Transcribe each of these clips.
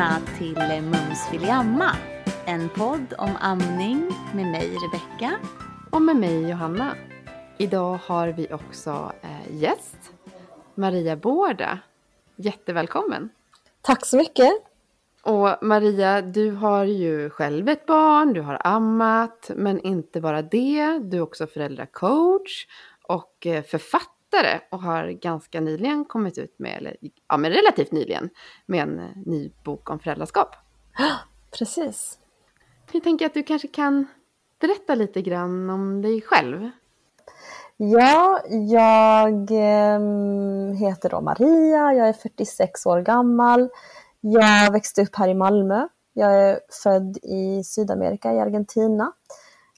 Välkomna till Mums vill amma. En podd om amning med mig Rebecka. Och med mig Johanna. Idag har vi också eh, gäst, Maria Bårda. Jättevälkommen. Tack så mycket. Och Maria, du har ju själv ett barn, du har ammat, men inte bara det, du är också föräldracoach och eh, författare och har ganska nyligen kommit ut med, eller ja men relativt nyligen, med en eh, ny bok om föräldraskap. Precis. Jag tänker att du kanske kan berätta lite grann om dig själv. Ja, jag eh, heter då Maria, jag är 46 år gammal. Jag växte upp här i Malmö. Jag är född i Sydamerika, i Argentina,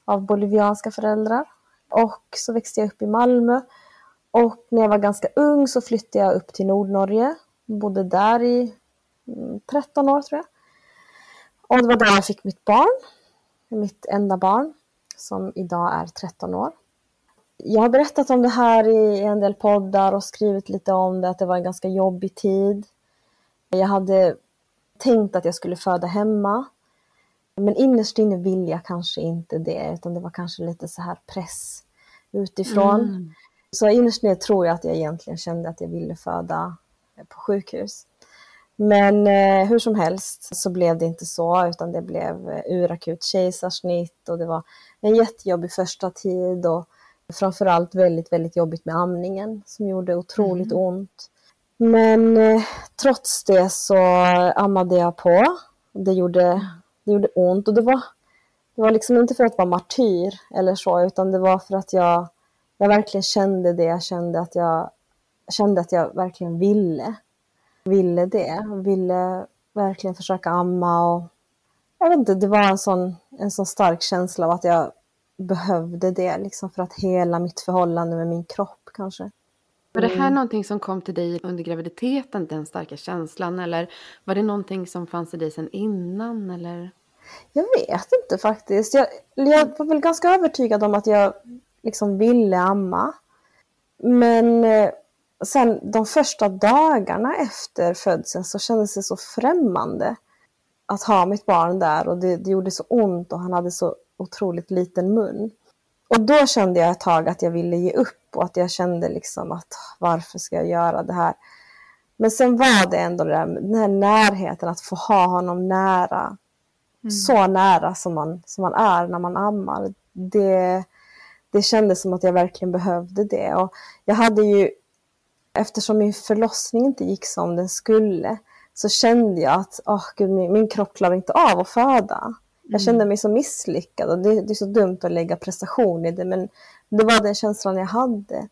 av bolivianska föräldrar. Och så växte jag upp i Malmö. Och när jag var ganska ung så flyttade jag upp till Nordnorge. Bodde där i mm, 13 år tror jag. Och det var där jag fick mitt barn. Mitt enda barn, som idag är 13 år. Jag har berättat om det här i en del poddar och skrivit lite om det, att det var en ganska jobbig tid. Jag hade tänkt att jag skulle föda hemma. Men innerst inne vill jag kanske inte det, utan det var kanske lite så här press utifrån. Mm. Så innerst inne tror jag att jag egentligen kände att jag ville föda på sjukhus. Men eh, hur som helst så blev det inte så, utan det blev urakut kejsarsnitt och det var en jättejobbig första tid och framförallt väldigt, väldigt jobbigt med amningen som gjorde otroligt mm. ont. Men eh, trots det så ammade jag på. Det gjorde, det gjorde ont och det var, det var liksom inte för att vara martyr eller så, utan det var för att jag, jag verkligen kände det. Jag kände att jag, kände att jag verkligen ville. Ville det. Ville verkligen försöka amma och jag vet inte, det var en sån, en sån stark känsla av att jag behövde det liksom för att hela mitt förhållande med min kropp kanske. Var det här mm. någonting som kom till dig under graviditeten, den starka känslan? Eller var det någonting som fanns i dig sedan innan? Eller? Jag vet inte faktiskt. Jag, jag var väl ganska övertygad om att jag liksom ville amma. Men eh, sen de första dagarna efter födseln så kändes det så främmande att ha mitt barn där och det, det gjorde så ont och han hade så otroligt liten mun. Och då kände jag ett tag att jag ville ge upp och att jag kände liksom att varför ska jag göra det här? Men sen var det ändå det där, den här närheten, att få ha honom nära. Mm. Så nära som man, som man är när man ammar. Det, det kändes som att jag verkligen behövde det. Och jag hade ju, eftersom min förlossning inte gick som den skulle, så kände jag att oh, gud, min, min kropp klarar inte av att föda. Jag kände mm. mig så misslyckad och det, det, är så dumt att lägga prestation i det men det var den känslan jag hade.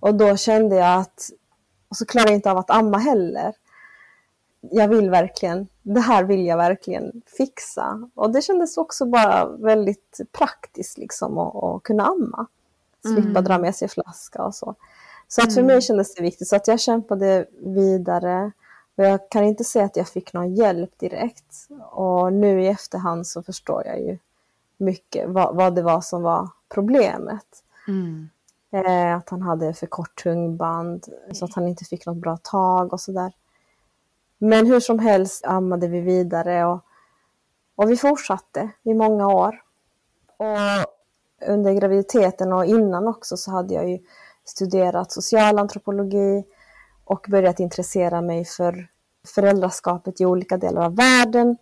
Och då kände jag att, och så klarar jag inte av att amma heller. Jag vill verkligen, det här vill jag verkligen fixa. Och det kändes också bara väldigt praktiskt liksom att, att kunna amma. Slippa mm. dra med sig flaska och så. Så att för mm. mig kändes det viktigt, så att jag kämpade vidare. Och jag kan inte säga att jag fick någon hjälp direkt. Och nu i efterhand så förstår jag ju mycket vad, vad det var som var problemet. Mm. Eh, att han hade för kort tungband så att han inte fick något bra tag och sådär. Men hur som helst ammade vi vidare och, och vi fortsatte i många år. Och under graviditeten och innan också så hade jag ju studerat socialantropologi och börjat intressera mig för föräldraskapet i olika delar av världen.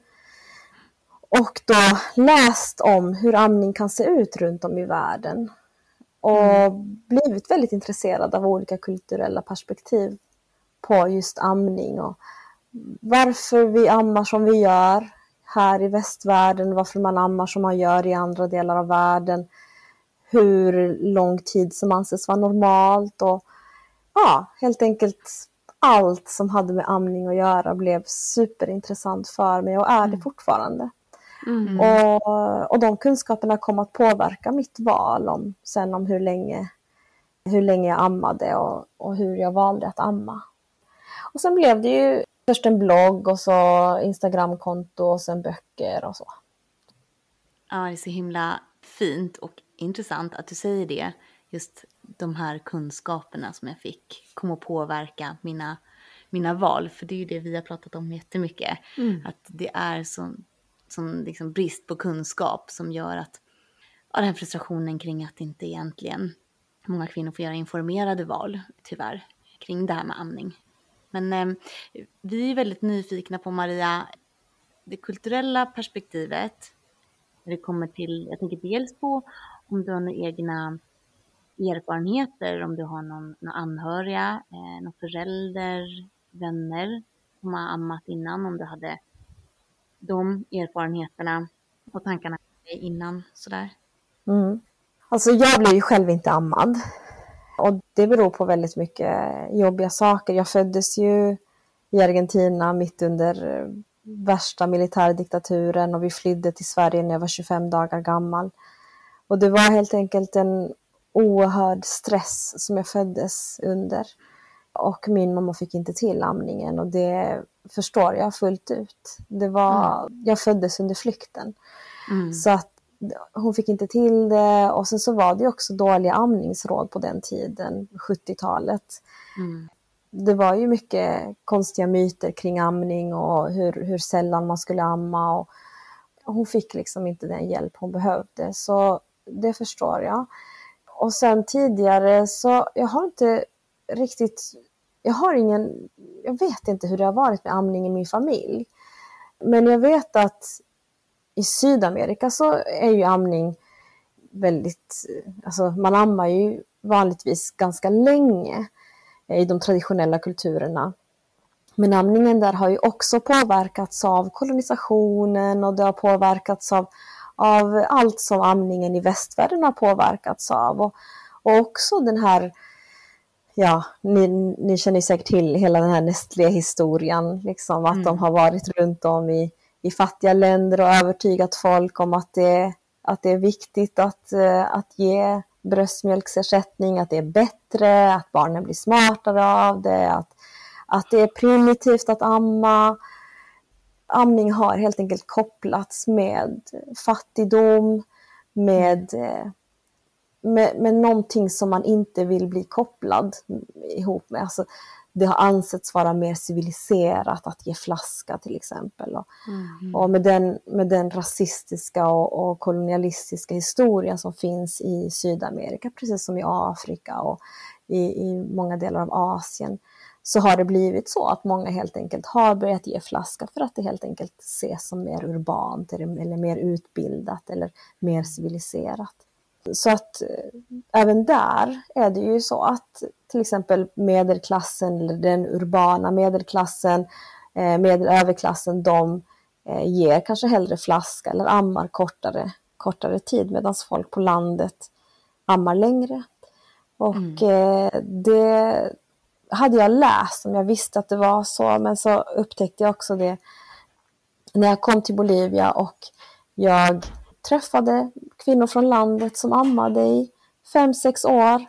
Och då läst om hur amning kan se ut runt om i världen. Och mm. blivit väldigt intresserad av olika kulturella perspektiv på just amning och varför vi ammar som vi gör här i västvärlden, varför man ammar som man gör i andra delar av världen, hur lång tid som anses vara normalt och ja, helt enkelt allt som hade med amning att göra blev superintressant för mig och är det mm. fortfarande. Mm. Och, och de kunskaperna kom att påverka mitt val om, sen om hur länge, hur länge jag ammade och, och hur jag valde att amma. Och sen blev det ju först en blogg och så Instagramkonto och sen böcker och så. Ja, det är så himla fint och intressant att du säger det. Just de här kunskaperna som jag fick kom att påverka mina, mina val. För det är ju det vi har pratat om jättemycket. Mm. Att det är sån, sån liksom brist på kunskap som gör att ja, den här frustrationen kring att inte egentligen många kvinnor får göra informerade val, tyvärr, kring det här med amning. Men eh, vi är väldigt nyfikna på Maria, det kulturella perspektivet. När det kommer till, jag tänker dels på om du har några egna erfarenheter, om du har någon, någon anhöriga, eh, någon förälder, vänner som har ammat innan, om du hade de erfarenheterna och tankarna innan sådär. Mm. Alltså jag blev ju själv inte ammad. Och det beror på väldigt mycket jobbiga saker. Jag föddes ju i Argentina mitt under värsta militärdiktaturen och vi flydde till Sverige när jag var 25 dagar gammal. Och det var helt enkelt en oerhörd stress som jag föddes under. Och min mamma fick inte till amningen och det förstår jag fullt ut. Det var, Jag föddes under flykten. Mm. Så att hon fick inte till det och sen så var det också dåliga amningsråd på den tiden, 70-talet. Mm. Det var ju mycket konstiga myter kring amning och hur, hur sällan man skulle amma. Och hon fick liksom inte den hjälp hon behövde, så det förstår jag. Och sen tidigare så, jag har inte riktigt, jag har ingen, jag vet inte hur det har varit med amning i min familj. Men jag vet att i Sydamerika så är ju amning väldigt, alltså man ammar ju vanligtvis ganska länge i de traditionella kulturerna. Men amningen där har ju också påverkats av kolonisationen och det har påverkats av, av allt som amningen i västvärlden har påverkats av. Och, och också den här, ja, ni, ni känner säkert till hela den här Nestlé-historien, liksom att Mm. de har varit runt om i, i fattiga länder och övertygat folk om att det, att det är viktigt att, eh, att ge bröstmjölksersättning, att det är bättre, att barnen blir smartare av det, att, att det är primitivt att amma. Amning har helt enkelt kopplats med fattigdom, med, eh, med, med någonting som man inte vill bli kopplad ihop med. Alltså, det har ansetts vara mer civiliserat att ge flaska till exempel. Och, Mm. och med den, med den rasistiska och, och kolonialistiska historien som finns i Sydamerika, precis som i Afrika och i, i många delar av Asien, så har det blivit så att många helt enkelt har börjat ge flaska för att det helt enkelt ses som mer urbant eller, eller mer utbildat eller mer civiliserat. Så att eh, även där är det ju så att till exempel medelklassen eller den urbana medelklassen, eh, medelöverklassen, de eh, ger kanske hellre flaska eller ammar kortare, kortare tid medan folk på landet ammar längre. Och eh, det hade jag läst om jag visste att det var så, men så upptäckte jag också det när jag kom till Bolivia och jag träffade kvinnor från landet som ammade i fem, sex år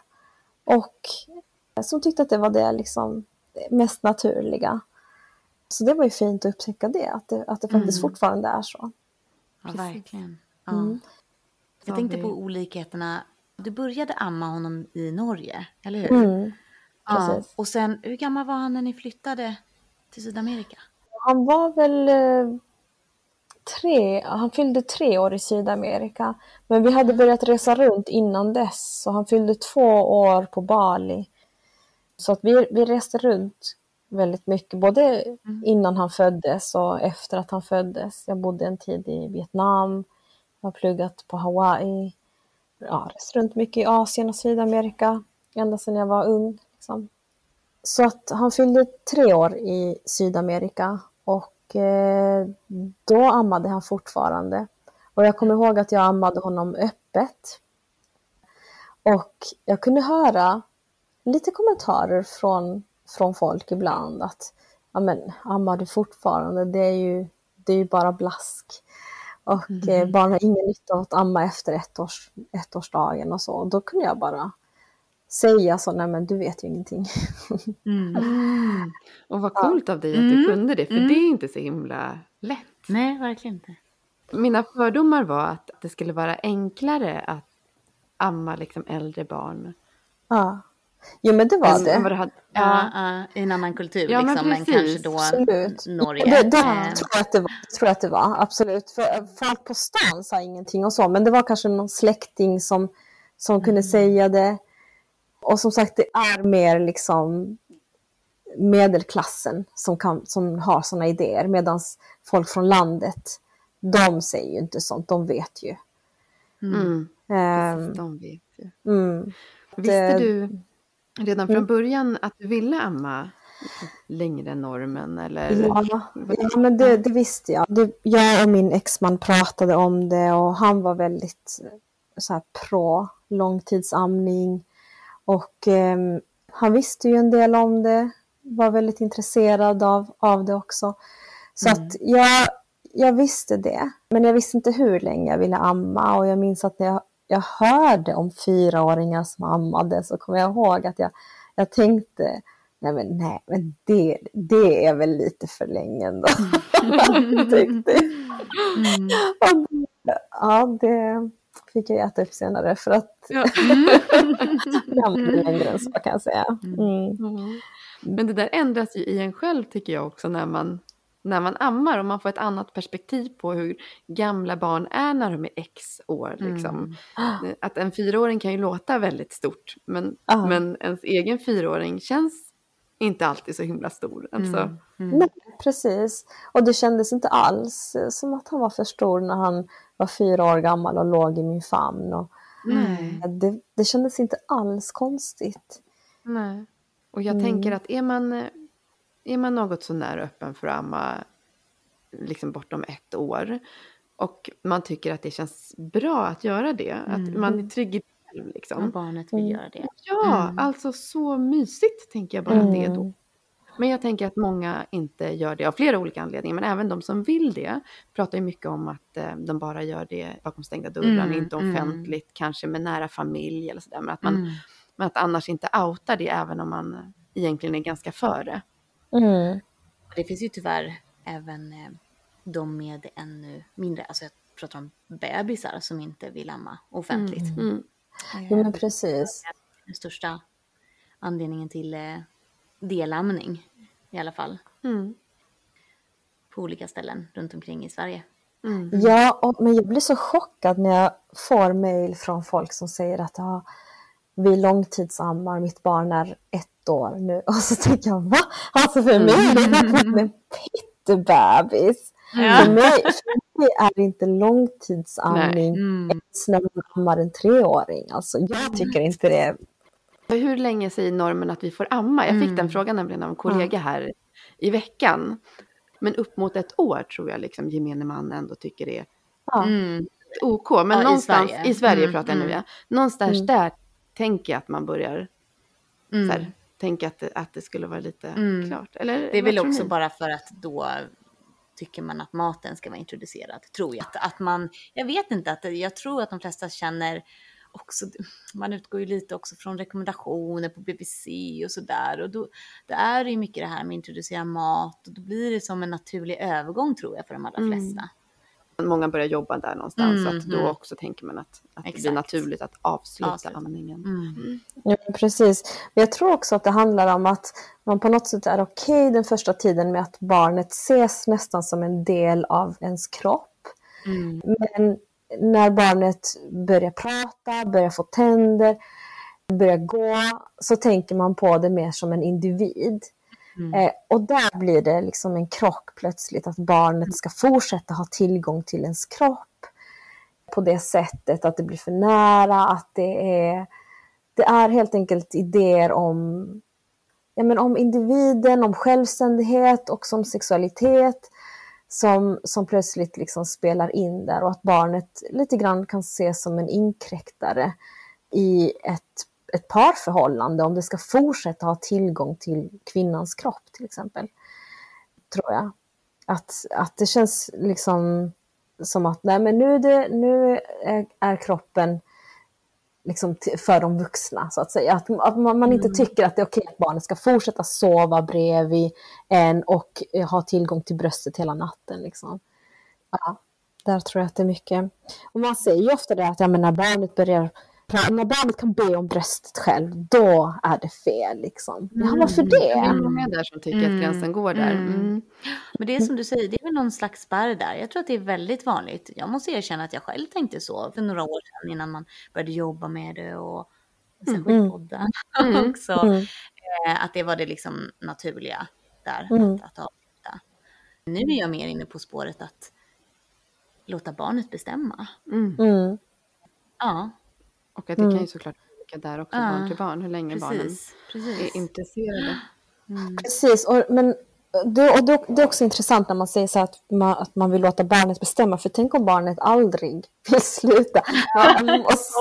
och som tyckte att det var det liksom mest naturliga. Så det var ju fint att upptäcka det, att det, att det faktiskt Mm. fortfarande är så. Ja, Precis. verkligen. Ja. Mm. Jag Ja, tänkte på olikheterna. Du började amma honom i Norge, eller hur? Mm, ja. Och sen, hur gammal var han när ni flyttade till Sydamerika? Han var väl eh, tre, han fyllde tre år i Sydamerika. Men vi hade börjat resa runt innan dess, så han fyllde två år på Bali. Så att vi, vi reste runt väldigt mycket, både innan han föddes och efter att han föddes. Jag bodde en tid i Vietnam, jag har pluggat på Hawaii, ja, rest runt mycket i Asien och Sydamerika ända sedan jag var ung. Liksom. Så att han fyllde tre år i Sydamerika och då ammade han fortfarande. Och jag kommer ihåg att jag ammade honom öppet. Och jag kunde höra lite kommentarer från, från folk ibland att ja men ammar du fortfarande? Det är ju, det är ju bara blask. Och eh, barn har ingen nytta av att amma efter ett års, ettårsdagen och så. Och då kunde jag bara säga så, nej men du vet ju ingenting. Mm. Och vad coolt av dig att Mm. du kunde det, för Mm. det är inte så himla lätt. Nej, verkligen inte. Mina fördomar var att det skulle vara enklare att amma liksom äldre barn. Ja. Jo men det var det. hade- Ja, ja, i en annan kultur Ja, men liksom, men, precis. kanske då Absolut. Norge. Det, det Eh, tror, jag att det var, det tror jag att det var, absolut. För folk på stan sa ingenting och så, men det var kanske någon släkting som, som kunde säga det. Och som sagt, det är mer liksom medelklassen som, kan, som har sådana idéer, medan folk från landet, de säger ju inte sånt, de vet ju. Mm. Precis, de vet ju. mm. Visste du redan Mm. från början att du ville amma längre än normen? Eller? Ja, ja men det, det visste jag. Det, jag och min exman pratade om det och han var väldigt så här, pro långtidsamning. Och ehm, han visste ju en del om det, var väldigt intresserad av, av det också. Så att jag, jag visste det, men jag visste inte hur länge jag ville amma. Och jag minns att när jag, jag hörde om fyraåringar som ammade så kommer jag ihåg att jag, jag tänkte Nej men, nej, men det, det är väl lite för länge ändå. Mm. Det- Ja, det fick jag äta upp senare för att Ja. jag ammade längre än så kan jag säga. Mm. Ja. Men det där ändras ju i en själv tycker jag också när man, när man ammar och man får ett annat perspektiv på hur gamla barn är när de är x år. Liksom. Mm. Att en fyraåring kan ju låta väldigt stort men, Ja. men ens egen fyraåring känns inte alltid så himla stor. Alltså, Mm. Mm. Nej, precis. Och det kändes inte alls eh, som att han var för stor när han var fyra år gammal och låg i min famn. Och nej. det, det kändes inte alls konstigt. Nej. Och jag Mm. tänker att är man, eh, är man något så när öppen för att amma liksom bortom ett år och man tycker att det känns bra att göra det, att Mm. man är trygg i det själv Om liksom. barnet vill Mm. göra det. Ja, Mm. alltså så mysigt tänker jag bara att det är då. Mm. Men jag tänker att många inte gör det av flera olika anledningar, men även de som vill det pratar ju mycket om att eh, de bara gör det bakom stängda dörrar, Mm, inte mm. offentligt, kanske med nära familj eller sådär, men att man Mm. men att annars inte outa det även om man egentligen är ganska för det. Mm. Det finns ju tyvärr även eh, de med ännu mindre, alltså jag pratar om bebisar som inte vill amma offentligt. Mm. Jo, men precis. Den största anledningen till eh, delamning i alla fall Mm. på olika ställen runt omkring i Sverige. Mm. Ja, och, men jag blir så chockad när jag får mejl från folk som säger att ja, vi långtidsammar, mitt barn är ett år nu. Och så tänker jag, va? Alltså för mig är det verkligen en pyttebebis. För, mig, för mig är det inte långtidsamning Mm. ens när man ammar en treåring. Alltså jag tycker inte det. Hur länge säger normen att vi får amma? Jag fick Mm. den frågan nämligen av en kollega här i veckan. Men upp mot ett år tror jag liksom gemene man ändå tycker är Ja. Mm. OK. Men Ja, i någonstans, Sverige. i Sverige Mm, pratar jag nu mm. ja. Någonstans Mm. där tänker jag att man börjar Mm. så här, tänka att det, att det skulle vara lite Mm. klart. Eller, Det är väl också ni? bara för att då tycker man att maten ska vara introducerad, tror jag. Att, att man, jag vet inte, att jag tror att de flesta känner också, man utgår ju lite också från rekommendationer på BBC och sådär. Och då, då är det ju mycket det här med att introducera mat och då blir det som en naturlig övergång tror jag för de allra Mm. flesta. Många börjar jobba där någonstans. så Mm, att då mm. också tänker man att, att det blir naturligt att avsluta Avsluta. amningen. Mm. Ja, precis. Men jag tror också att det handlar om att man på något sätt är okej den första tiden med att barnet ses nästan som en del av ens kropp. Mm. Men när barnet börjar prata, börjar få tänder, börjar gå, så tänker man på det mer som en individ. Mm. Eh, och där blir det liksom en krock plötsligt, att barnet ska fortsätta ha tillgång till ens kropp på det sättet, att det blir för nära, att det är, det är helt enkelt idéer om, ja, men om individen, om självständighet och som sexualitet som, som plötsligt liksom spelar in där och att barnet lite grann kan ses som en inkräktare i ett, ett parförhållande om det ska fortsätta ha tillgång till kvinnans kropp till exempel. Tror jag. Att, att det känns liksom som att nej, men nu, det, nu är, är kroppen liksom för de vuxna så att säga. Att, att man, man inte tycker att det är okej att barnet ska fortsätta sova bredvid en och eh, ha tillgång till bröstet hela natten. Liksom. Ja, där tror jag att det är mycket. Och man säger ju ofta det att ja, när barnet börjar när barnet kan be om bröstet själv, då är det fel liksom. Ja, varför Det är det? många där som tycker att gränsen går där. Mm. Mm. Men det är som du säger, det är väl någon slags spärr där. Jag tror att det är väldigt vanligt. Jag måste erkänna att jag själv tänkte så för några år sedan innan man började jobba med det och särskilt Mm. podden Mm. också. Mm. Eh, Att det var det liksom naturliga där Mm. att, att avsluta. Nu är jag mer inne på spåret att låta barnet bestämma. Mm. Mm. Ja, Och att det Mm. kan ju såklart olika där också, Ja, barn till barn, hur länge barnen precis. precis. är intresserade. Mm. Precis, och, men det, och det, det är också intressant när man säger så att man, att man vill låta barnet bestämma, för tänk om barnet aldrig vill sluta. Ja, och s-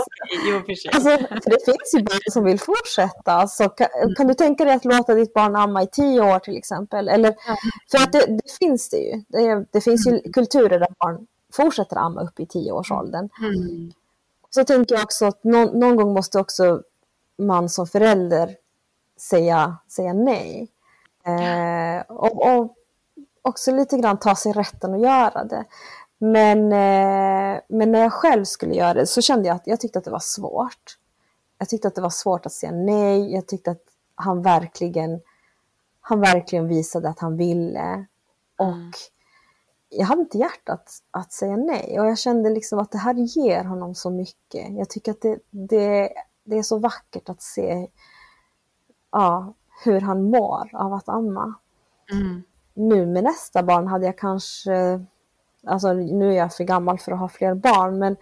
Jo, för sig. Alltså, för det finns ju barn som vill fortsätta. Alltså, kan, kan du tänka dig att låta ditt barn amma i tio år till exempel? Eller, för att det, det finns det ju. Det, det finns ju kulturer där barn fortsätter amma upp i tioårsåldern. Mm. Så tänker jag också att någon, någon gång måste också man som förälder säga, säga nej. Eh, och, och också lite grann ta sig rätten att göra det. Men, eh, men när jag själv skulle göra det så kände jag att jag tyckte att det var svårt. Jag tyckte att det var svårt att säga nej. Jag tyckte att han verkligen, han verkligen visade att han ville. Och mm jag hade inte hjärtat att säga nej. Och jag kände liksom att det här ger honom så mycket. Jag tycker att det, det, det är så vackert att se ja, hur han mår av att amma. Mm. Nu med nästa barn hade jag kanske, alltså nu är jag för gammal för att ha fler barn, men,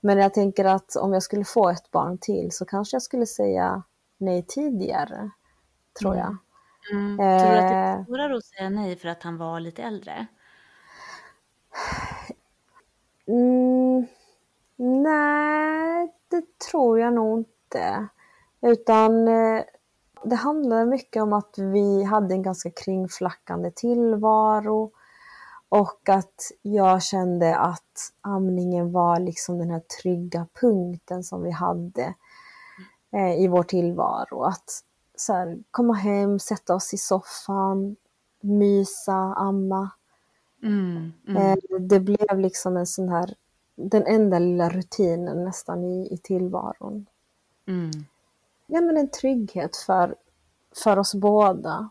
men jag tänker att om jag skulle få ett barn till så kanske jag skulle säga nej tidigare, tror jag. Mm. Tror du att det Eh. är svårare att säga nej för att han var lite äldre? Mm, nej, det tror jag nog inte. Utan eh, det handlade mycket om att vi hade en ganska kringflackande tillvaro och att jag kände att amningen var liksom den här trygga punkten som vi hade eh, i vår tillvaro. Att så här, komma hem, sätta oss i soffan, mysa, amma. Mm. Mm. Eh, Det blev liksom en sån här, den enda lilla rutinen nästan i, i tillvaron. Mm. Ja, men en trygghet för, för oss båda.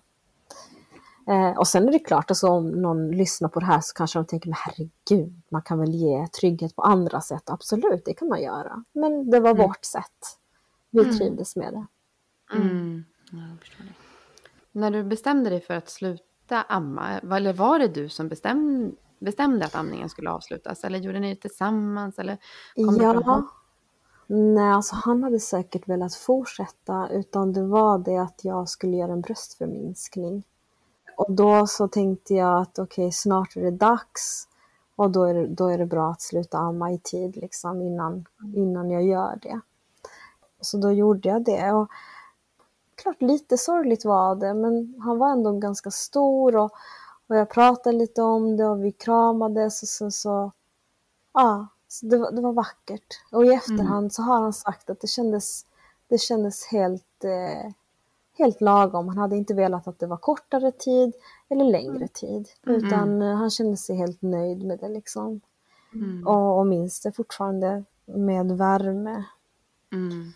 Eh, och sen är det klart, alltså, om någon lyssnar på det här så kanske de tänker, men herregud, man kan väl ge trygghet på andra sätt. Absolut, det kan man göra. Men det var Mm. vårt sätt. Vi trivdes med det. Mm. Ja. När du bestämde dig för att sluta amma, eller var det du som bestämde, bestämde att amningen skulle avslutas? Eller gjorde ni det tillsammans? Eller kom det från Ja. Nej, alltså han hade säkert velat fortsätta utan det var det att jag skulle göra en bröstförminskning. Och då så tänkte jag att okej, snart är det dags och då är det, då är det bra att sluta amma i tid liksom innan, innan jag gör det. Så då gjorde jag det. Och klart lite sorgligt var det, men han var ändå ganska stor och, och jag pratade lite om det och vi kramades och så, så ja, så det, var, det var vackert. Och i efterhand så har han sagt att det kändes, det kändes helt, eh, helt lagom. Han hade inte velat att det var kortare tid eller längre tid, utan eh, han kände sig helt nöjd med det liksom. Mm. Och, och minns det fortfarande med värme. Mm.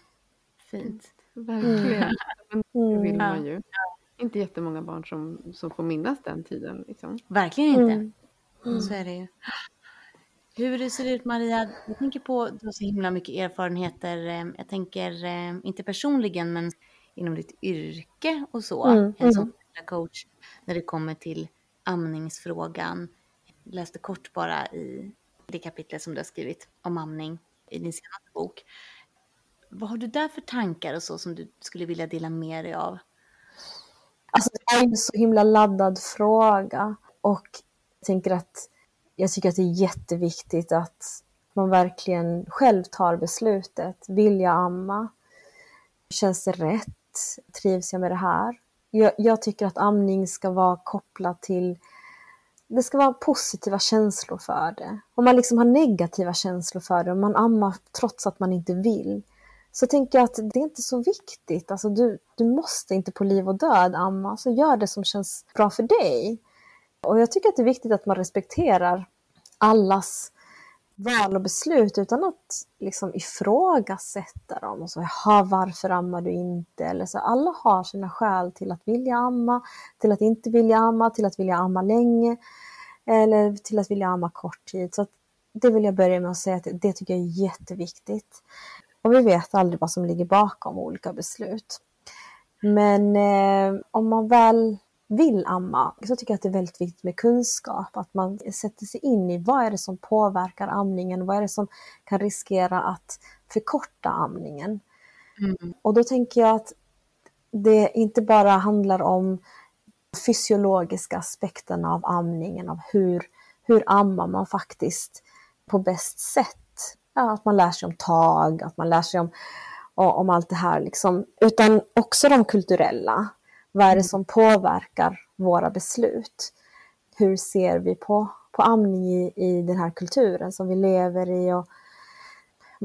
Fint. Verkligen. Men det Mm. vill man ju. Inte jättemånga barn som, som får minnas den tiden. Liksom. Verkligen inte. Mm. Så är det ju. Hur ser det ut Maria? Jag tänker på, du har så himla mycket erfarenheter. eh, Jag tänker, eh, inte personligen, men inom ditt yrke och så. Mm, En som coach när det kommer till amningsfrågan. Jag läste kort bara i det kapitlet som du har skrivit om amning i din senaste bok. Vad har du där för tankar och så som du skulle vilja dela med dig av? Alltså det är en så himla laddad fråga och jag tänker att jag tycker att det är jätteviktigt att man verkligen själv tar beslutet. Vill jag amma? Känns det rätt? Trivs jag med det här? Jag, jag tycker att amning ska vara kopplat till det ska vara positiva känslor för det. Om man liksom har negativa känslor för det, om man ammar trots att man inte vill, så tänker jag att det är inte så viktigt. Alltså du, du måste inte på liv och död amma, så alltså, gör det som känns bra för dig. Och jag tycker att det är viktigt att man respekterar allas val och beslut utan att liksom ifrågasätta dem. Och så, Jaha, varför ammar du inte? Eller så, alla har sina skäl till att vilja amma, till att inte vilja amma, till att vilja amma länge eller till att vilja amma kort tid. Så det vill jag börja med att säga att det tycker jag är jätteviktigt. Och vi vet aldrig vad som ligger bakom olika beslut. Men eh, om man väl vill amma så tycker jag att det är väldigt viktigt med kunskap. Att man sätter sig in i vad är det som påverkar amningen? Vad är det som kan riskera att förkorta amningen? Mm. Och då tänker jag att det inte bara handlar om fysiologiska aspekterna av amningen, av hur, hur ammar man faktiskt på bäst sätt. Ja, att man lär sig om tag, att man lär sig om, om allt det här, liksom. utan också de kulturella. Vad är det mm. som påverkar våra beslut? Hur ser vi på, på amning i, i den här kulturen som vi lever i? Och,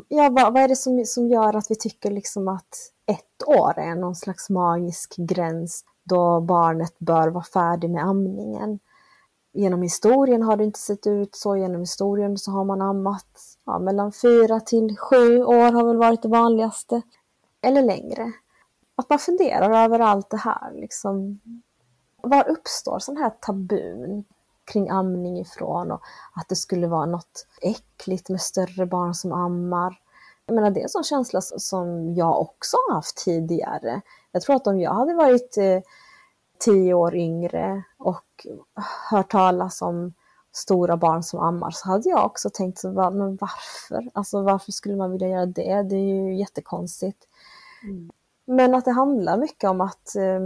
ja, vad, vad är det som, som gör att vi tycker liksom att ett år är någon slags magisk gräns då barnet bör vara färdig med amningen? Genom historien har det inte sett ut så. Genom historien så har man ammat ja, mellan fyra till sju år har väl varit det vanligaste. Eller längre att man funderar över allt det här. Liksom, var uppstår sån här tabun kring amning ifrån och att det skulle vara något äckligt med större barn som ammar. Jag menar, det är en sån känsla som jag också har haft tidigare. Jag tror att om jag hade varit eh, tio år yngre och hört talas om stora barn som ammar så hade jag också tänkt, så, men varför? Alltså varför skulle man vilja göra det? Det är ju jättekonstigt. Mm. Men att det handlar mycket om att eh,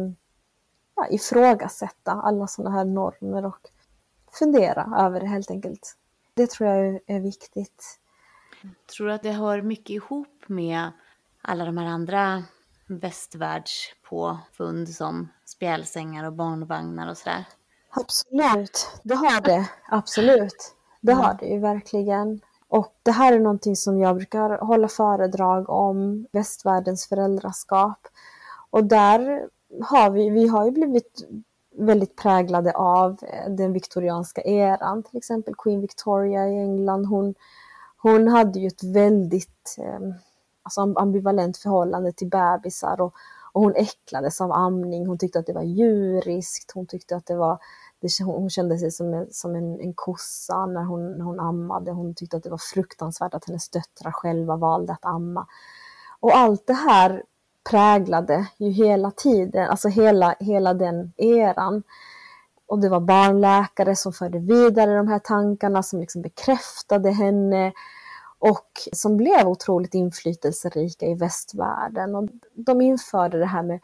ja, ifrågasätta alla sådana här normer och fundera över det helt enkelt. Det tror jag är viktigt. Jag tror att det hör mycket ihop med alla de här andra västvärldspåfund som spjälsängar och barnvagnar och sådär? Absolut, det har det. Absolut. Det har det ju verkligen. Och det här är någonting som jag brukar hålla föredrag om, västvärldens föräldraskap. Och där har vi, vi har ju blivit väldigt präglade av den viktorianska eran, till exempel Queen Victoria i England. Hon, hon hade ju ett väldigt eh, alltså ambivalent förhållande till bebisar och, och hon äcklades av amning. Hon tyckte att det var djuriskt, hon tyckte att det var det, hon kände sig som, en, som en, en kossa när hon, när hon ammade. Hon tyckte att det var fruktansvärt att hennes döttrar själva valde att amma. Och allt det här präglade ju hela tiden, alltså hela, hela den eran. Och det var barnläkare som förde vidare de här tankarna, som liksom bekräftade henne och som blev otroligt inflytelserika i västvärlden. Och de införde det här med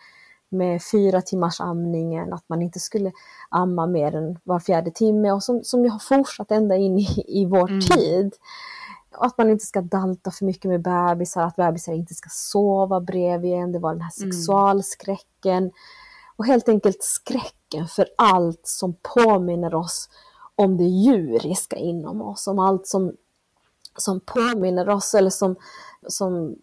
med fyra timmars amningen, att man inte skulle amma mer än var fjärde timme och som, som har fortsatt ända in i, i vår mm. tid. Och att man inte ska dalta för mycket med bebisar, att bebisar inte ska sova bredvid en, det var den här mm. sexualskräcken. Och helt enkelt skräcken för allt som påminner oss om det djuriska inom oss, om allt som, som påminner oss eller som, som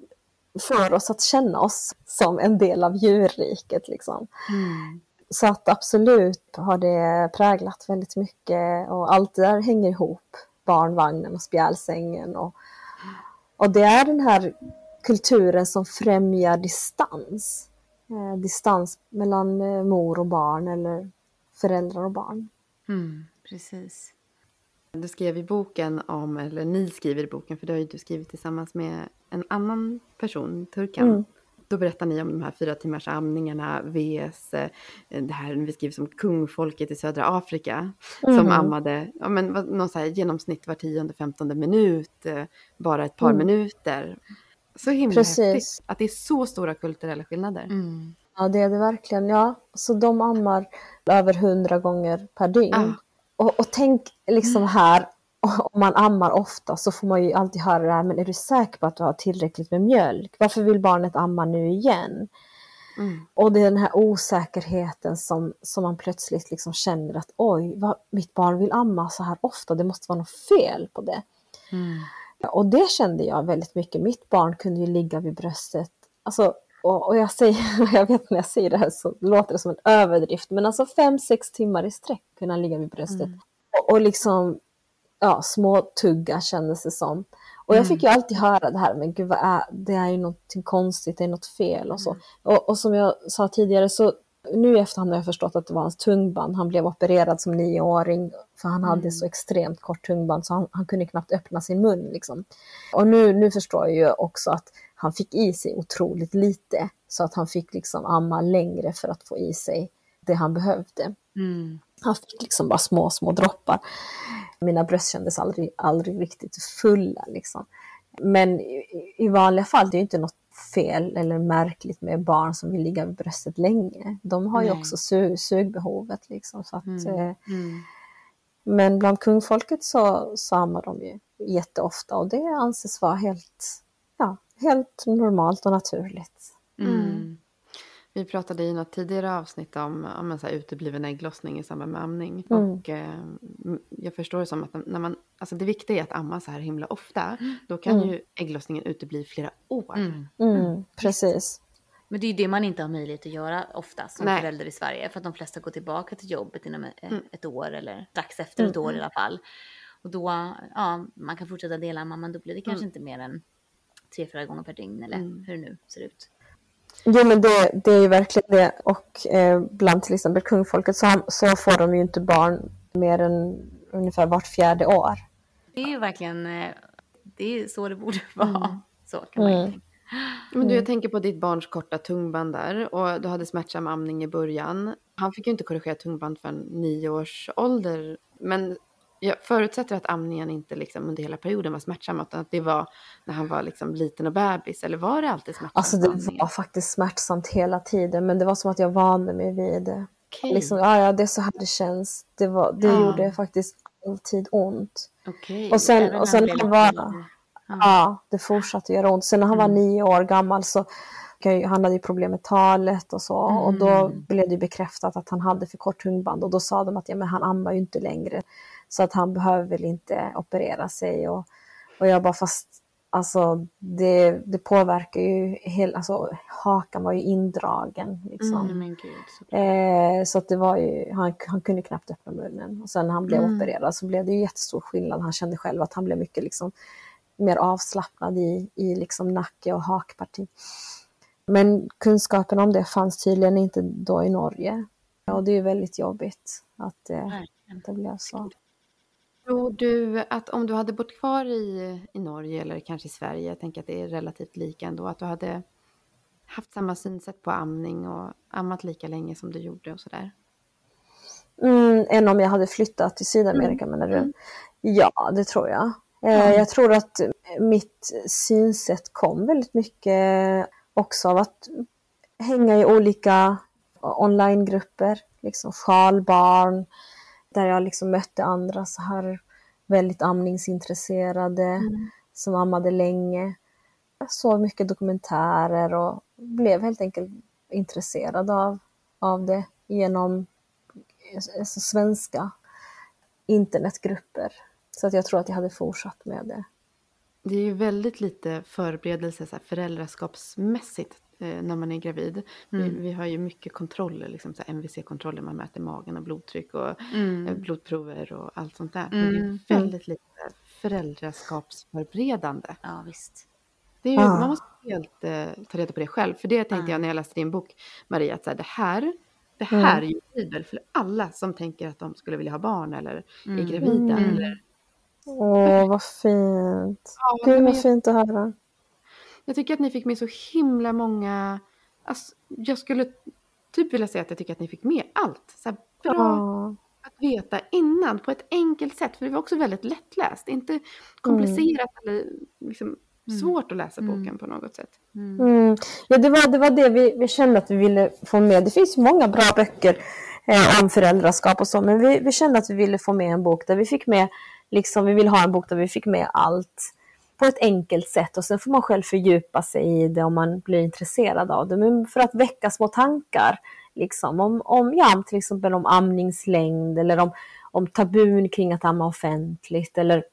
får oss att känna oss som en del av djurriket. Liksom. Mm. Så att absolut har det präglat väldigt mycket och allt där hänger ihop. Barnvagnen och spjälsängen och, och det är den här kulturen som främjar distans. Eh, distans mellan eh, mor och barn eller föräldrar och barn. Mm, precis. Du skrev i boken om, eller ni skriver i boken, för det har ju du skrivit tillsammans med en annan person, turkan. Mm. Då berättar ni om de här fyra timmars amningarna vs eh, det här vi skriver som kungfolket i södra Afrika. Mm. Som ammade ja, men, någon så här genomsnitt var tionde, femtonde minut, eh, bara ett par mm. minuter. Så himla Precis. häftigt att det är så stora kulturella skillnader. Mm. Ja, det är det verkligen. Ja, så de ammar över hundra gånger per dygn. Ah. Och, och tänk liksom mm. här, om man ammar ofta så får man ju alltid höra det här, men är du säker på att du har tillräckligt med mjölk? Varför vill barnet amma nu igen? Mm. Och det är den här osäkerheten som, som man plötsligt liksom känner att oj, vad, mitt barn vill amma så här ofta, det måste vara något fel på det. Mm. Och det kände jag väldigt mycket. Mitt barn kunde ju ligga vid bröstet. Alltså, och, och jag, säger, jag vet när jag säger det här så låter det som en överdrift, men alltså fem, sex timmar i sträck kunde han ligga vid bröstet. Mm. Och, och liksom ja, små tugga kändes det som. Och jag fick ju alltid höra det här, men gud vad är, det är ju någonting konstigt, det är något fel och så. Och, och som jag sa tidigare så nu i efterhand har jag förstått att det var hans tungband. Han blev opererad som nioåring för han hade så extremt kort tungband så han, han kunde knappt öppna sin mun. Liksom. Och nu, nu förstår jag ju också att han fick i sig otroligt lite så att han fick liksom amma längre för att få i sig det han behövde. Mm. Han fick liksom bara små, små droppar. Mina bröst kändes aldrig, aldrig riktigt fulla. Liksom. Men i, i vanliga fall, det är ju inte något fel eller märkligt med barn som vill ligga vid bröstet länge. De har ju Nej. också su sugbehovet. Liksom, så att, Mm. eh, Mm. men bland kungfolket så, så ammar de ju jätteofta och det anses vara helt, ja, helt normalt och naturligt. Mm. Vi pratade i något tidigare avsnitt om, om en så här utebliven ägglossning i samband med amning. Mm. Och eh, jag förstår det som att när man, alltså det viktiga är att amma så här himla ofta. Då kan Mm. ju ägglossningen utebli flera år. Mm. Mm, precis. Men det är ju det man inte har möjlighet att göra ofta som Nej. förälder i Sverige. För att de flesta går tillbaka till jobbet inom ett, Mm. ett år eller strax efter ett Mm. år i alla fall. Och då, ja, man kan fortsätta dela men då blir det kanske Mm. inte mer än tre, fyra gånger per dygn eller Mm. hur det nu ser ut. Jo men det, det är ju verkligen det och eh, bland till exempel kungfolket så, så får de ju inte barn mer än ungefär vart fjärde år. Det är ju verkligen, eh, det är så det borde vara. Så kan man Mm. tänka. Men du, jag tänker på ditt barns korta tungband där och du hade smärtsam amning i början. Han fick ju inte korrigera tungband förrän nio års ålder. Men jag förutsätter att amningen inte liksom under hela perioden var smärtsam utan att det var när han var liksom liten och bebis. Eller var det alltid smärtsamt? Alltså det amningen? var faktiskt smärtsamt hela tiden men det var som att jag vande mig vid det. Okej, Liksom, ja, ja, det är så här det känns. Det, var, det Ja. gjorde faktiskt alltid ont. okej. Och sen, Även och sen när han var, lite- Ja. ja, det fortsatte göra ont. Sen när han var Mm. nio år gammal så han hade ju problem med talet och så. Och då Mm. blev det bekräftat att han hade för kort tungband. Och då sa de att ja, men han ammar ju inte längre. Så att han behöver väl inte operera sig. Och, och jag bara fast alltså det, det påverkar ju hela, alltså hakan var ju indragen liksom. Mm, gud. Så... Eh, så att det var ju, han, han kunde knappt öppna munnen. Och sen när han blev Mm. opererad så blev det ju jättestor skillnad. Han kände själv att han blev mycket liksom mer avslappnad i, i liksom nacke och hakparti. Men kunskapen om det fanns tydligen inte då i Norge. Och det är väldigt jobbigt att det Verkligen. inte blev så. Tror du att om du hade bott kvar i, i Norge eller kanske i Sverige, jag tänker att det är relativt lika ändå, att du hade haft samma synsätt på amning och ammat lika länge som du gjorde och sådär? Mm, än om jag hade flyttat till Sydamerika menar du? Ja, det tror jag. Eh, Jag tror att mitt synsätt kom väldigt mycket också av att hänga i olika onlinegrupper, liksom sjalbarn, där jag liksom mötte andra så här väldigt amningsintresserade som ammade länge. Jag såg mycket dokumentärer och blev helt enkelt intresserad av, av det genom alltså, svenska internetgrupper. Så att jag tror att jag hade fortsatt med det. Det är ju väldigt lite förberedelse så här, föräldraskapsmässigt när man är gravid. Vi, Mm. vi har ju mycket kontroller, liksom, MVC-kontroller, man mäter magen och blodtryck och Mm. eh, blodprover och allt sånt där. Men det Mm. är väldigt lite föräldraskapsförberedande. Ja, visst. Det är ju, Ah. Man måste helt eh, ta reda på det själv. För det tänkte Ah. jag när jag läste din bok, Maria, att så här, det här, det Mm. här är ju bibel för alla som tänker att de skulle vilja ha barn eller är Mm. gravida. Mm. Eller, Åh, vad fint. ja, Gud, vad fint att höra. Jag tycker att ni fick med så himla många... Alltså, jag skulle typ vilja säga att jag tycker att ni fick med allt. Så här, bra Ja. att veta innan på ett enkelt sätt. För det var också väldigt lättläst. Inte komplicerat eller liksom Mm. svårt att läsa Mm. boken på något sätt. Mm. Mm. Ja, det var det, var det vi, vi kände att vi ville få med. Det finns många bra böcker eh, om föräldraskap och så, men vi, vi kände att vi ville få med en bok där vi fick med, liksom, vi vill ha en bok där vi fick med allt på ett enkelt sätt och sen får man själv fördjupa sig i det om man blir intresserad av det. Men för att väcka små tankar liksom, om, om, ja, till exempel om amningslängd eller om, om tabun kring att amma offentligt eller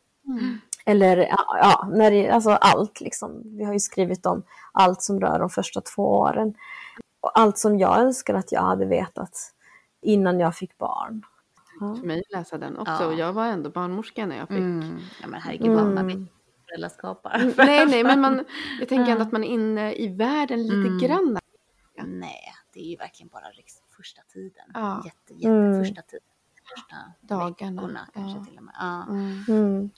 eller ja, ja, när det, alltså allt liksom. Vi har ju skrivit om allt som rör de första två åren. Och allt som jag önskar att jag hade vetat innan jag fick barn. För mig att läsa den också. Ja. Och jag var ändå barnmorska när jag fick. Mm. Ja men herregud Mm. Vet föräldraskapar. Nej, nej, men man, jag tänker ändå att man är inne i världen lite Mm. grann. Nej, det är ju verkligen bara första tiden. Ja. Jätte, jätte Mm. första tiden. Första Dagarna, veckorna kanske ja. till och med. Ja. Mm, Mm.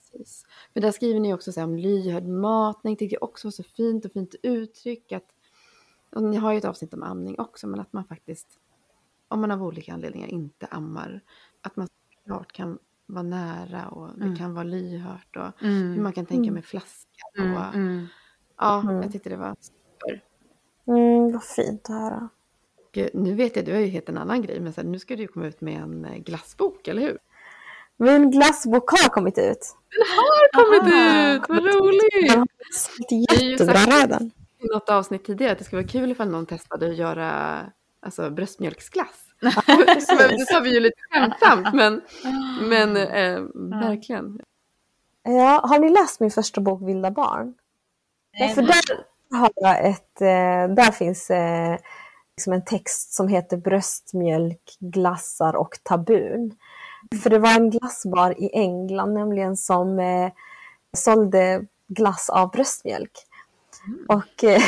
precis. För där skriver ni också så här om lyhörd matning. Tyckte jag också var så fint och fint uttryck. Att, och ni har ju ett avsnitt om amning också, men att man faktiskt, om man av olika anledningar inte ammar, att man klart kan vara nära och det Mm. kan vara lyhört och Mm. hur man kan tänka med flaskan. Och, Mm. Mm. Ja, Mm. jag tyckte det var super. Mm, vad fint att höra. Eh, Nu vet jag, du har ju helt en annan grej, men här, nu ska du komma ut med en eh, glassbok, eller hur? Min glassbok har kommit ut. har kommit Aha. ut! Vad roligt! Den har ju jättebra sagt- redan. I något avsnitt tidigare att det skulle vara kul ifall någon testade att göra alltså, bröstmjölksglass. Men det sa vi ju lite skämtsamt, men, men eh, verkligen. Ja, har ni läst min första bok Vilda barn? Ja, för där har jag ett, eh, där finns eh, liksom en text som heter Bröstmjölk, glassar och tabun. För det var en glassbar i England nämligen som eh, sålde glass av bröstmjölk. Och, eh,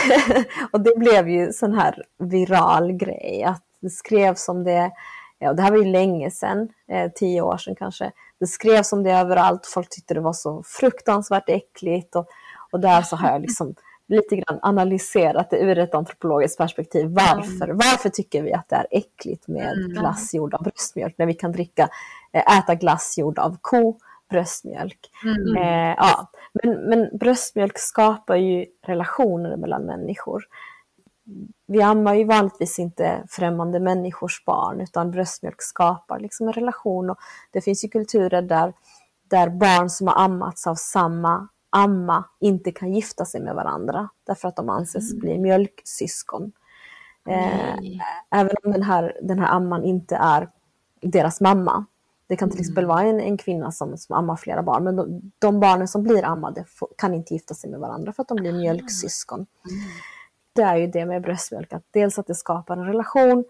och det blev ju sån här viral grej att det skrevs om det, ja, det här var ju länge sedan, eh, tio år sedan kanske. Det skrevs om det överallt, folk tyckte det var så fruktansvärt äckligt och, och där så har jag liksom lite grann analyserat det ur ett antropologiskt perspektiv. Varför, varför tycker vi att det är äckligt med Mm. glass gjord av bröstmjölk när vi kan dricka, eh, äta glass gjord av ko, bröstmjölk. Mm. Eh, ja. men, men bröstmjölk skapar ju relationer mellan människor. Vi ammar ju vanligtvis inte främmande människors barn utan bröstmjölk skapar liksom en relation. Och det finns ju kulturer där, där barn som har ammats av samma amma inte kan gifta sig med varandra därför att de anses bli mjölksyskon. Eh, även om den här, den här amman inte är deras mamma. Det kan till exempel vara en, en kvinna som, som ammar flera barn, men de, de barnen som blir ammade får, kan inte gifta sig med varandra för att de blir mjölksyskon. Det är ju det med bröstmjölk, att dels att det skapar en relation,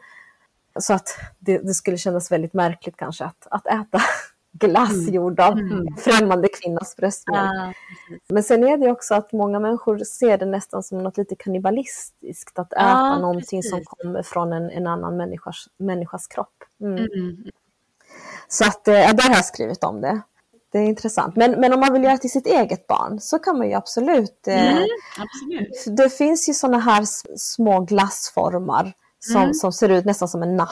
så att det, det skulle kännas väldigt märkligt kanske att, att äta glass gjord av en främmande kvinnas bröstmjölk. Precis. Men sen är det också att många människor ser det nästan som något lite kannibalistiskt, att äta Ja, någonting som precis. kommer från en, en annan människas, människas kropp. Mm. Mm. Så att, eh, ja, där har jag skrivit om det. Det är intressant. Men, men om man vill göra till sitt eget barn så kan man ju absolut. Eh, Mm, absolut. Det finns ju sådana här små glassformar som, Mm. som ser ut nästan som en napp.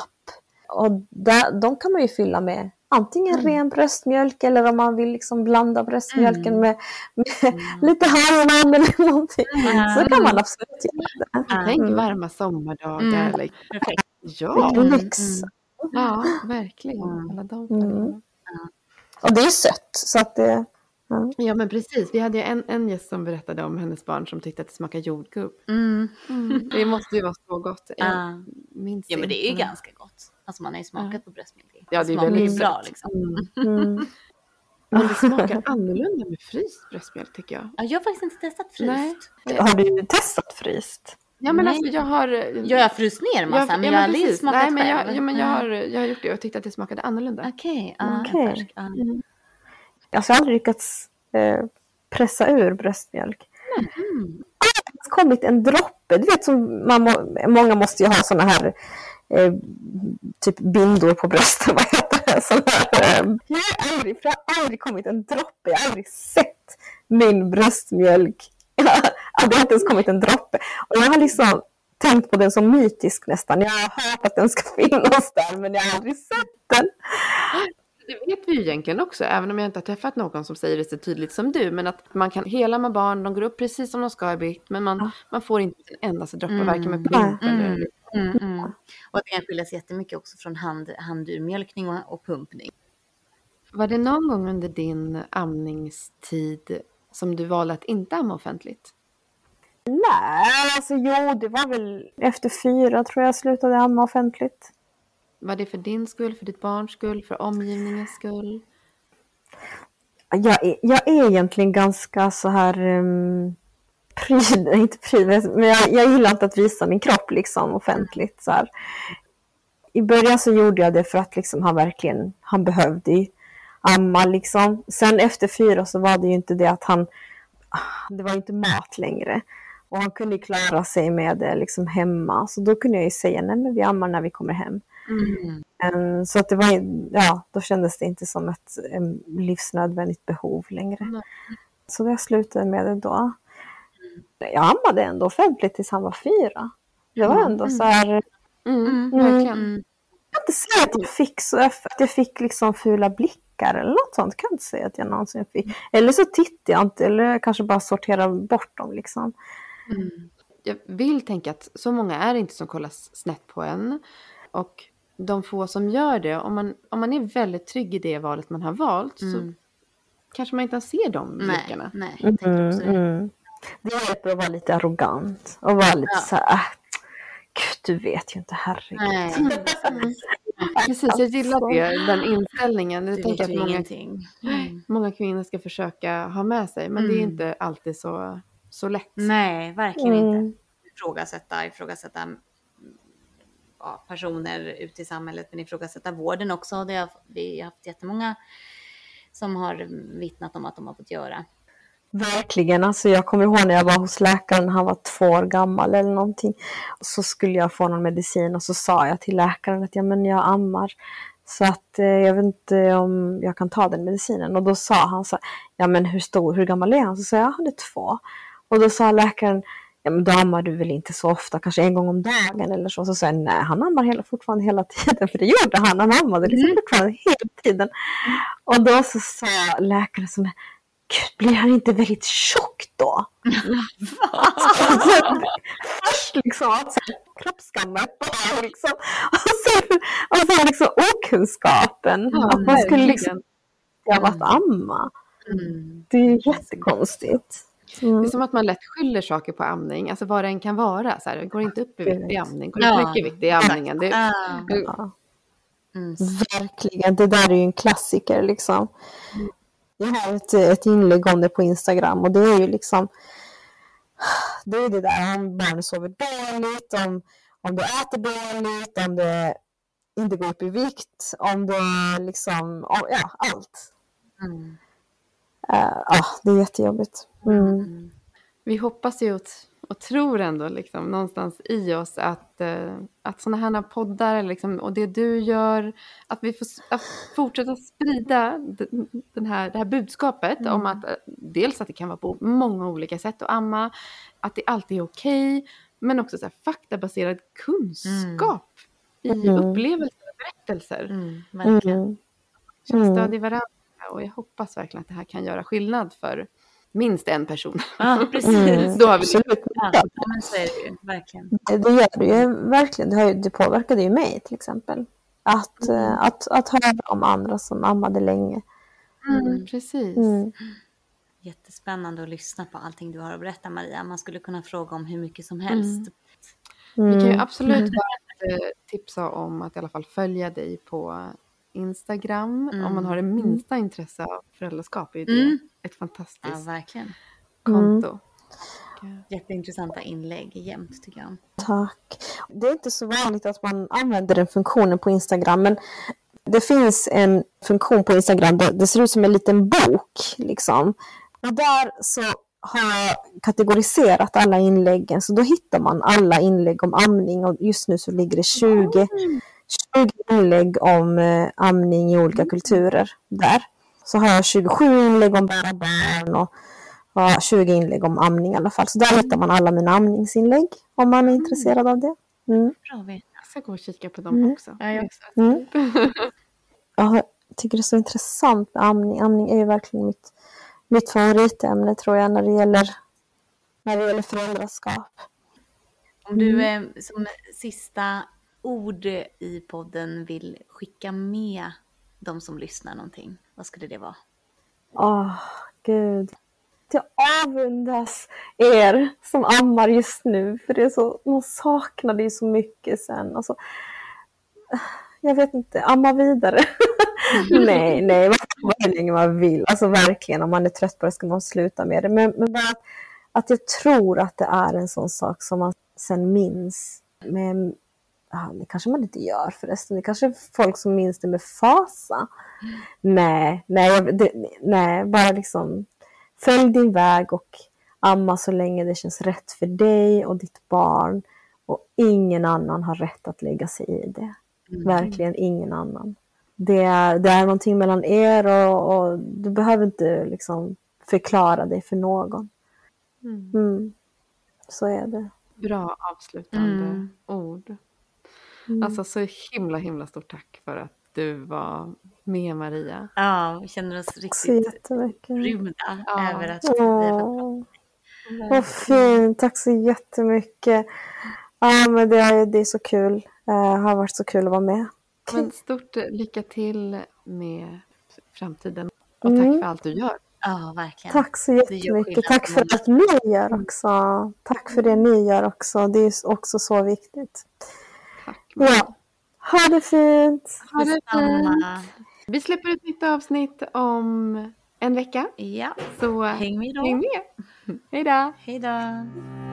Och där, de kan man ju fylla med antingen Mm. ren bröstmjölk eller om man vill liksom blanda bröstmjölken Mm. med, med lite hallon eller någonting. Mm. Så kan man absolut göra det. Tänk Mm. varma sommardagar. Mm. Perfekt. ja, Mm, mm. ja, verkligen. Mm. Alla de Mm. Och det är sött. Så att det, ja. Ja, men precis. Vi hade ju en, en gäst som berättade om hennes barn som tyckte att det smakade jordgubb. Mm. Det måste ju vara så gott. Jag Ja. minns Ja men det är ju ganska gott. Alltså man har ju smakat på bröstmjölk. Ja, det är väldigt bra liksom. Mm. Mm. Men det smakar annorlunda med fryst bröstmjölk tycker jag. Ja, jag har faktiskt inte testat fryst. Nej. Har du testat fryst? Ja, men Nej. alltså jag har... Ja, jag har fryst ner massa, men jag har aldrig smakat Nej, men jag, själv. ja, men jag, Ja. har, jag har gjort det och tyckte att det smakade annorlunda. Okej, ja, Okej. färsk. Ja. Alltså jag har aldrig lyckats eh, pressa ur bröstmjölk. Mm. Det har kommit en droppe. Du vet som man må, många måste ju ha såna här eh, typ bindor på brösten. Vad heter det? Såna här, eh, jag har aldrig, för det har aldrig kommit en droppe. Jag har aldrig sett min bröstmjölk. Ja, det har inte ens kommit en droppe. Och jag har liksom tänkt på den som mytisk nästan. Jag har hört att den ska finnas där men jag har aldrig sett den. Det vet vi ju egentligen också, även om jag inte har träffat någon som säger det så tydligt som du. Men att man kan hela med barn, de går upp precis som de ska i vikt, men man, Ja. man får inte en endaste droppe, Mm. varken med pump eller... Mm, mm, mm. Och att det kan skilja sig jättemycket också från hand, handurmjölkning och, och pumpning. Var det någon gång under din amningstid som du valde att inte amma offentligt? Nej, alltså jo, det var väl efter fyra tror jag slutade amma offentligt. Var det för din skull, för ditt barns skull, för omgivningens skull? Jag är, jag är egentligen ganska så här um, pryd, inte pryd, men jag, jag gillar inte att visa min kropp liksom offentligt. Så här. i början så gjorde jag det för att liksom han verkligen, han behövde amma liksom. Sen efter fyra så var det ju inte det att han, det var inte mat längre. Och han kunde klara sig med det liksom hemma. Så då kunde jag ju säga, nej men vi ammar när vi kommer hem. Mm. Um, så att det var, ja, då kändes det inte som ett um, livsnödvändigt behov längre. Nej. Så jag slutade med det då. Jag ammade ändå offentligt tills han var fyra. Det var ändå så här, Mm, Mm. verkligen. Mm. jag kan inte säga att jag fick så, att jag fick liksom fula blickar eller något sånt. Kan jag inte säga att jag någonsin fick. Eller så tittar jag inte eller jag kanske bara sorterar bort dem liksom. Mm. Jag vill tänka att så många är det inte som kollar snett på en. Och de få som gör det, om man, om man är väldigt trygg i det valet man har valt så Mm. kanske man inte ser de Nej, blickarna. nej, jag tänker också det. Mm. Det hjälper att vara lite arrogant och vara lite Ja. så här, äh, gud du vet ju inte, herregud. Nej, Mm. Precis, jag gillar det, den inställningen. Jag du tänker vet att många, ingenting. Mm. många kvinnor ska försöka ha med sig, men det är Mm. inte alltid så, så lätt. Nej, verkligen inte. Mm. Ifrågasätta, ifrågasätta mm, ja, personer ute i samhället, men ifrågasätta vården också. Det har, vi har haft jättemånga som har vittnat om att de har fått göra. Verkligen, alltså jag kommer ihåg när jag var hos läkaren, han var två år gammal eller någonting. Så skulle jag få någon medicin och så sa jag till läkaren att ja, men jag ammar. Så att eh, jag vet inte om jag kan ta den medicinen. Och då sa han så ja men hur stor, hur gammal är han? Så sa jag, han är två. Och då sa läkaren, ja men då ammar du väl inte så ofta, kanske en gång om dagen eller så. Så sa jag, nej han ammar hela, fortfarande hela tiden, för det gjorde han, han ammade liksom fortfarande hela tiden. Och då så sa läkaren här, Gud, blir han inte väldigt tjock då? Först liksom, kroppskammat bara liksom. Och sen, och sen liksom okunskapen. Ja, att man skulle liksom ha varit amma. Mm. Det är ju jättekonstigt. Det Mm. är som att man lätt skyller saker på amning, alltså vad det än kan vara. Så här, går inte upp i vikt i amning, går Ja. inte mycket i vikt i amningen. Det, Ja, mm. verkligen, det där är ju en klassiker liksom. Jag har ett, ett inlägg om det på Instagram och det är ju liksom det är det där om barnet sover dåligt, om, om du äter dåligt, om det inte går upp i vikt, om det liksom, om, ja allt. Mm. Eh, Ja, det är jättejobbigt. Mm. Mm. Vi hoppas ju och, och tror ändå liksom, någonstans i oss att, eh, att sådana här poddar liksom, och det du gör, att vi får att fortsätta sprida den här, det här budskapet Mm. om att eh, dels att det kan vara på många olika sätt att amma, att det alltid är okej, men också så här, faktabaserad kunskap i Mm. upplevelser och berättelser. Mm. Verkligen. Mm. Känna Mm. stöd i varandra och jag hoppas verkligen att det här kan göra skillnad för minst en person. Ja, precis. Mm. Då har vi Absolut. Ja, ja, men så är det ju. Verkligen. Det, det gör det ju verkligen. Det, har ju, det påverkade ju mig till exempel. Att, eh, att, att höra om andra som ammade länge. Mm, precis. Mm. Jättespännande att lyssna på allting du har att berätta Maria. Man skulle kunna fråga om hur mycket som helst. Vi kan ju Mm. absolut bara, eh, tipsa om att i alla fall följa dig på Instagram. Mm. Om man har det minsta intresse av föräldraskap är det Mm. ett Ja, fantastiskt verkligen. konto. Jätteintressanta inlägg jämt tycker jag. Tack. Det är inte så vanligt att man använder den funktionen på Instagram, men det finns en funktion på Instagram där det ser ut som en liten bok. Liksom. Och där så har jag kategoriserat alla inläggen, så då hittar man alla inlägg om amning och just nu så ligger det 20, 20 inlägg om eh, amning i olika kulturer där. Så har jag 27 inlägg om bära barn och ja, 20 inlägg om amning i alla fall. Så där hittar man alla mina amningsinlägg om man är intresserad av det. Mm. Bra. Jag ska gå och kika på dem Mm. också. Ja, jag Mm. Ja, jag tycker det är så intressant med amning. Amning är ju verkligen mitt, mitt favoritämne tror jag när det gäller, när det gäller föräldraskap. Om du som sista ord i podden vill skicka med de som lyssnar någonting, vad skulle det vara? Åh, gud. Jag avundas er som ammar just nu, för det är så, man saknar det ju så mycket sen. Alltså, jag vet inte, amma vidare. nej, nej, man kan vara hur länge man vill. Alltså verkligen, om man är trött på det ska man sluta med det. Men, men bara att, att jag tror att det är en sån sak som man sen minns med Ja, det kanske man inte gör förresten. Det kanske är folk som minns det med fasa. Nej, nej, det, nej, bara liksom följ din väg och amma så länge det känns rätt för dig och ditt barn. Och ingen annan har rätt att lägga sig i det. Mm. Verkligen ingen annan. Det är, det är någonting mellan er och, och du behöver inte liksom förklara dig för någon. Mm. Mm. Så är det. Bra avslutande Mm. ord. Mm. Alltså så himla himla stort tack för att du var med Maria. Ja, vi känner oss riktigt rymda Ja. över att vi Åh, vad fint. Tack så jättemycket. Ja, men det är, det är så kul. Det har varit så kul att vara med. Men stort lycka till med framtiden. Och tack Mm. för allt du gör. Ja, verkligen. Tack så jättemycket. Tack för allt ni gör också. Tack för det ni gör också. Det är också så viktigt. Ja, ha det fint. Ha det fint. Vi släpper ett nytt avsnitt om en vecka. Ja, Så häng med då. häng med. Hej då. Hej då.